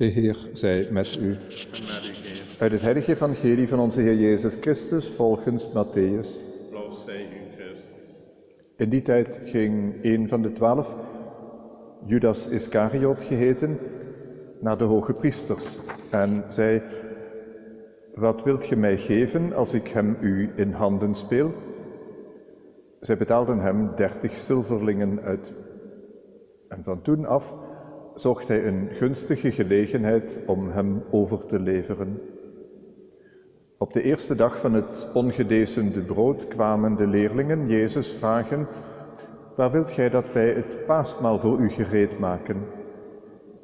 De Heer zij met u. Uit het heilige evangelie van onze Heer Jezus Christus volgens Matthäus. In die tijd ging een van de twaalf, Judas Iscariot geheten, naar de hoge priesters en zei, wat wilt ge mij geven als ik hem u in handen speel? Zij betaalden hem dertig zilverlingen uit. En van toen af zocht hij een gunstige gelegenheid om hem over te leveren. Op de eerste dag van het ongedezende brood kwamen de leerlingen Jezus vragen, waar wilt gij dat wij het paasmaal voor u gereed maken?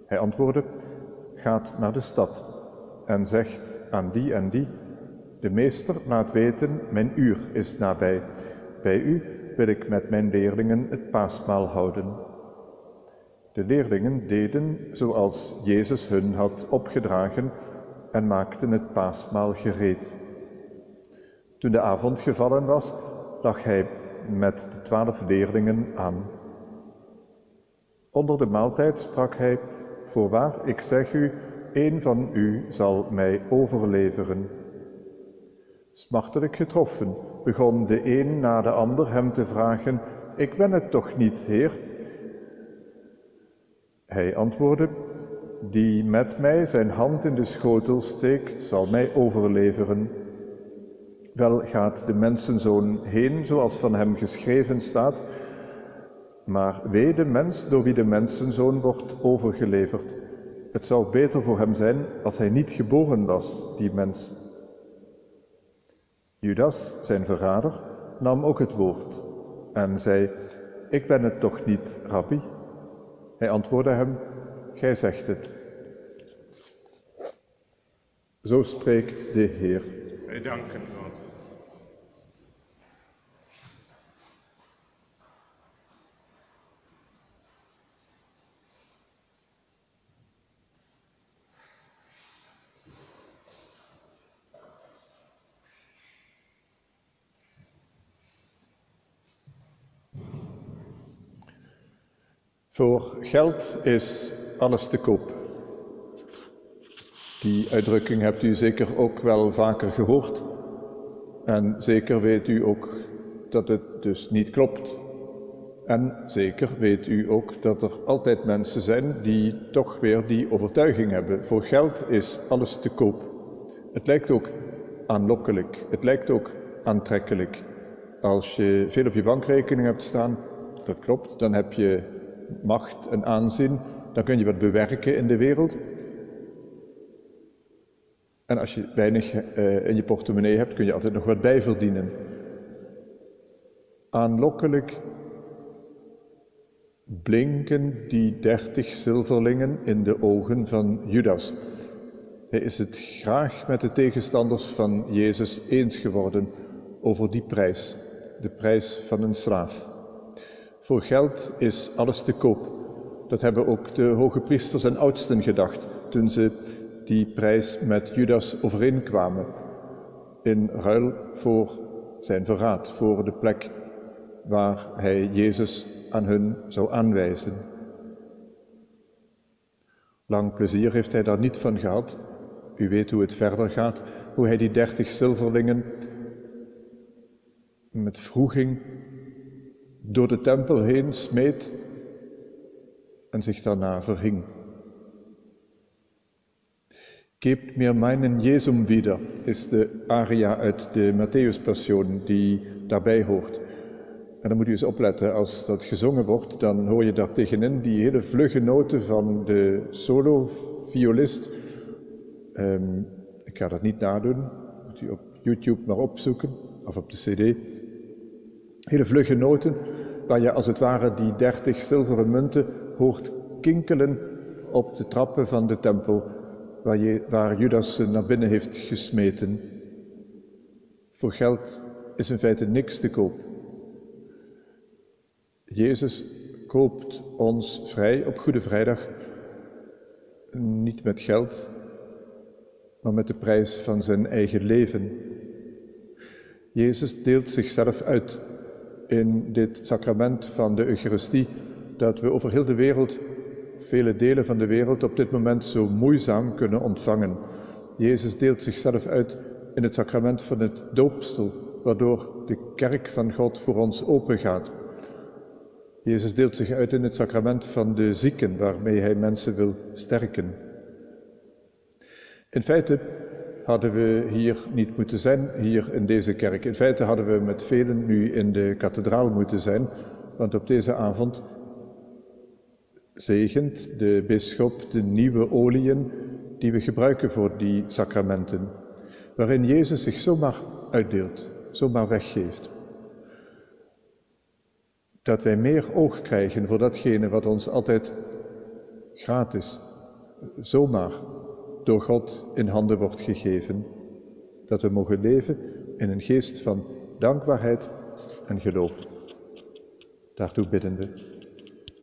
Hij antwoordde, gaat naar de stad en zegt aan die en die, de meester laat weten, mijn uur is nabij. Bij u wil ik met mijn leerlingen het paasmaal houden. De leerlingen deden zoals Jezus hun had opgedragen en maakten het paasmaal gereed. Toen de avond gevallen was, lag hij met de twaalf leerlingen aan. Onder de maaltijd sprak hij, voorwaar, ik zeg u, een van u zal mij overleveren. Smartelijk getroffen begon de een na de ander hem te vragen, ik ben het toch niet, Heer? Hij antwoordde, die met mij zijn hand in de schotel steekt, zal mij overleveren. Wel gaat de mensenzoon heen zoals van hem geschreven staat, maar wee de mens door wie de mensenzoon wordt overgeleverd. Het zou beter voor hem zijn als hij niet geboren was, die mens. Judas, zijn verrader, nam ook het woord en zei, ik ben het toch niet, rabbi? Hij antwoordde hem, gij zegt het. Zo spreekt de Heer. Wij danken God. Voor geld is alles te koop. Die uitdrukking hebt u zeker ook wel vaker gehoord. En zeker weet u ook dat het dus niet klopt. En zeker weet u ook dat er altijd mensen zijn die toch weer die overtuiging hebben. Voor geld is alles te koop. Het lijkt ook aanlokkelijk. Het lijkt ook aantrekkelijk. Als je veel op je bankrekening hebt staan, dat klopt, dan heb je macht en aanzien, dan kun je wat bewerken in de wereld. En als je weinig uh, in je portemonnee hebt, kun je altijd nog wat bijverdienen. Aanlokkelijk blinken die dertig zilverlingen in de ogen van Judas. Hij is het graag met de tegenstanders van Jezus eens geworden over die prijs, de prijs van een slaaf. Voor geld is alles te koop. Dat hebben ook de hoge priesters en oudsten gedacht toen ze die prijs met Judas overeenkwamen. In ruil voor zijn verraad, voor de plek waar hij Jezus aan hun zou aanwijzen. Lang plezier heeft hij daar niet van gehad. U weet hoe het verder gaat, hoe hij die dertig zilverlingen met vroeging door de tempel heen smeet en zich daarna verhing. Gebt mir meinen Jesum wieder, is de aria uit de Matthäus-passion die daarbij hoort. En dan moet u eens opletten, als dat gezongen wordt, dan hoor je daar tegenin die hele vlugge noten van de solo-violist. Um, ik ga dat niet nadoen, moet u op YouTube maar opzoeken, of op de cd. Hele vlugge noten, waar je als het ware die dertig zilveren munten hoort kinkelen op de trappen van de tempel, waar, je, waar Judas ze naar binnen heeft gesmeten. Voor geld is in feite niks te koop. Jezus koopt ons vrij op Goede Vrijdag, niet met geld, maar met de prijs van zijn eigen leven. Jezus deelt zichzelf uit in dit sacrament van de Eucharistie, dat we over heel de wereld vele delen van de wereld op dit moment zo moeizaam kunnen ontvangen. Jezus deelt zichzelf uit in het sacrament van het doopsel, waardoor de kerk van God voor ons opengaat. Jezus deelt zich uit in het sacrament van de zieken, waarmee hij mensen wil sterken. In feite hadden we hier niet moeten zijn, hier in deze kerk. In feite hadden we met velen nu in de kathedraal moeten zijn, want op deze avond zegent de bisschop de nieuwe oliën die we gebruiken voor die sacramenten, waarin Jezus zich zomaar uitdeelt, zomaar weggeeft. Dat wij meer oog krijgen voor datgene wat ons altijd gratis, zomaar door God in handen wordt gegeven. Dat we mogen leven in een geest van dankbaarheid en geloof. Daartoe bidden we.